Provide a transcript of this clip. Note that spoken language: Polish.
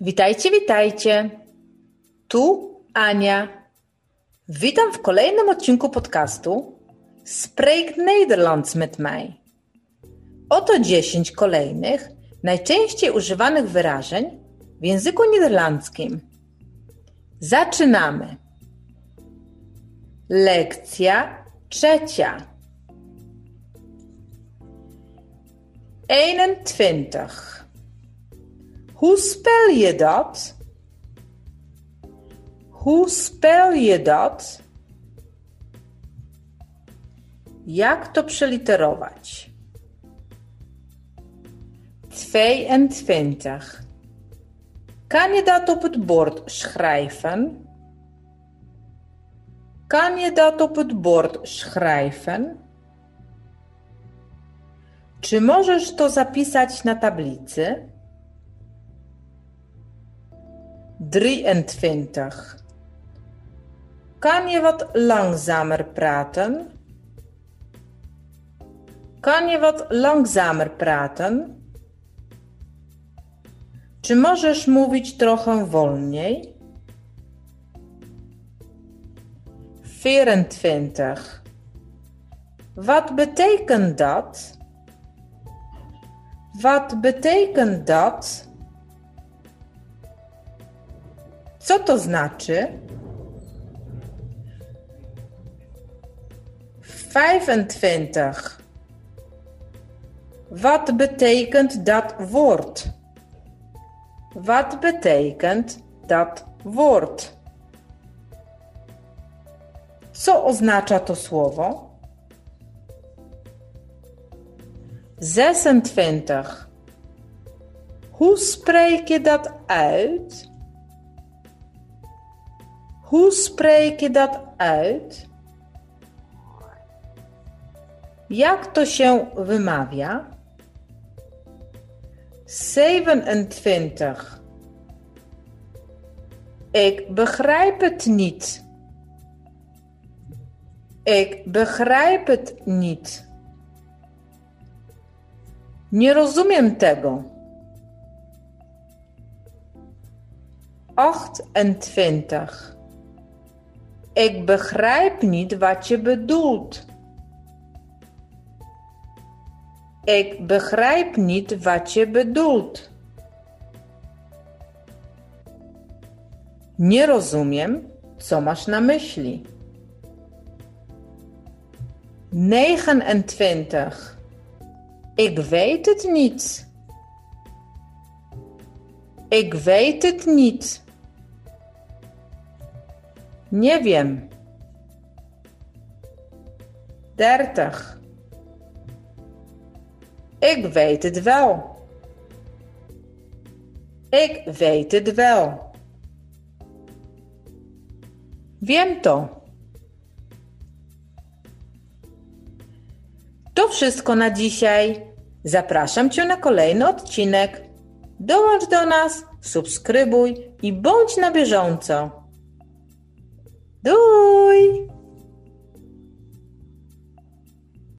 Witajcie, witajcie. Tu Ania. Witam w kolejnym odcinku podcastu Spreek Nederlands met mij. Oto 10 kolejnych, najczęściej używanych wyrażeń w języku niderlandzkim. Zaczynamy. Lekcja trzecia. 21. Hoe spel je dat? Hoe spel je dat? Jak to przeliterować? 22. Kan je dat op het bord schrijven? Kan je dat op het bord schrijven? Czy możesz to zapisać na tablicy? 23. Kan je wat langzamer praten? Kan je wat langzamer praten? Czy możesz mówić trochę wolniej? 24. Wat betekent dat? Wat betekent dat? Co to znaczy? 25. Wat betekent dat woord? Wat betekent dat woord? Co oznacza to słowo? 26. Hoe spreek je dat uit? Hoe spreek je dat uit? Jak to się wymawia? 27. Ik begrijp het niet. Ik begrijp het niet. Nie rozumiem tego. 28. Ik begrijp niet wat je bedoelt. Ik begrijp niet wat je bedoelt. Nie rozumiem, co masz na myśli. 29. Ik weet het niet. Ik weet het niet. Nie wiem. 30. Ik weet het wel. Ik weet het wel. Wiem. To wszystko na dzisiaj. Zapraszam Cię na kolejny odcinek. Dołącz do nas, subskrybuj i bądź na bieżąco. Doei!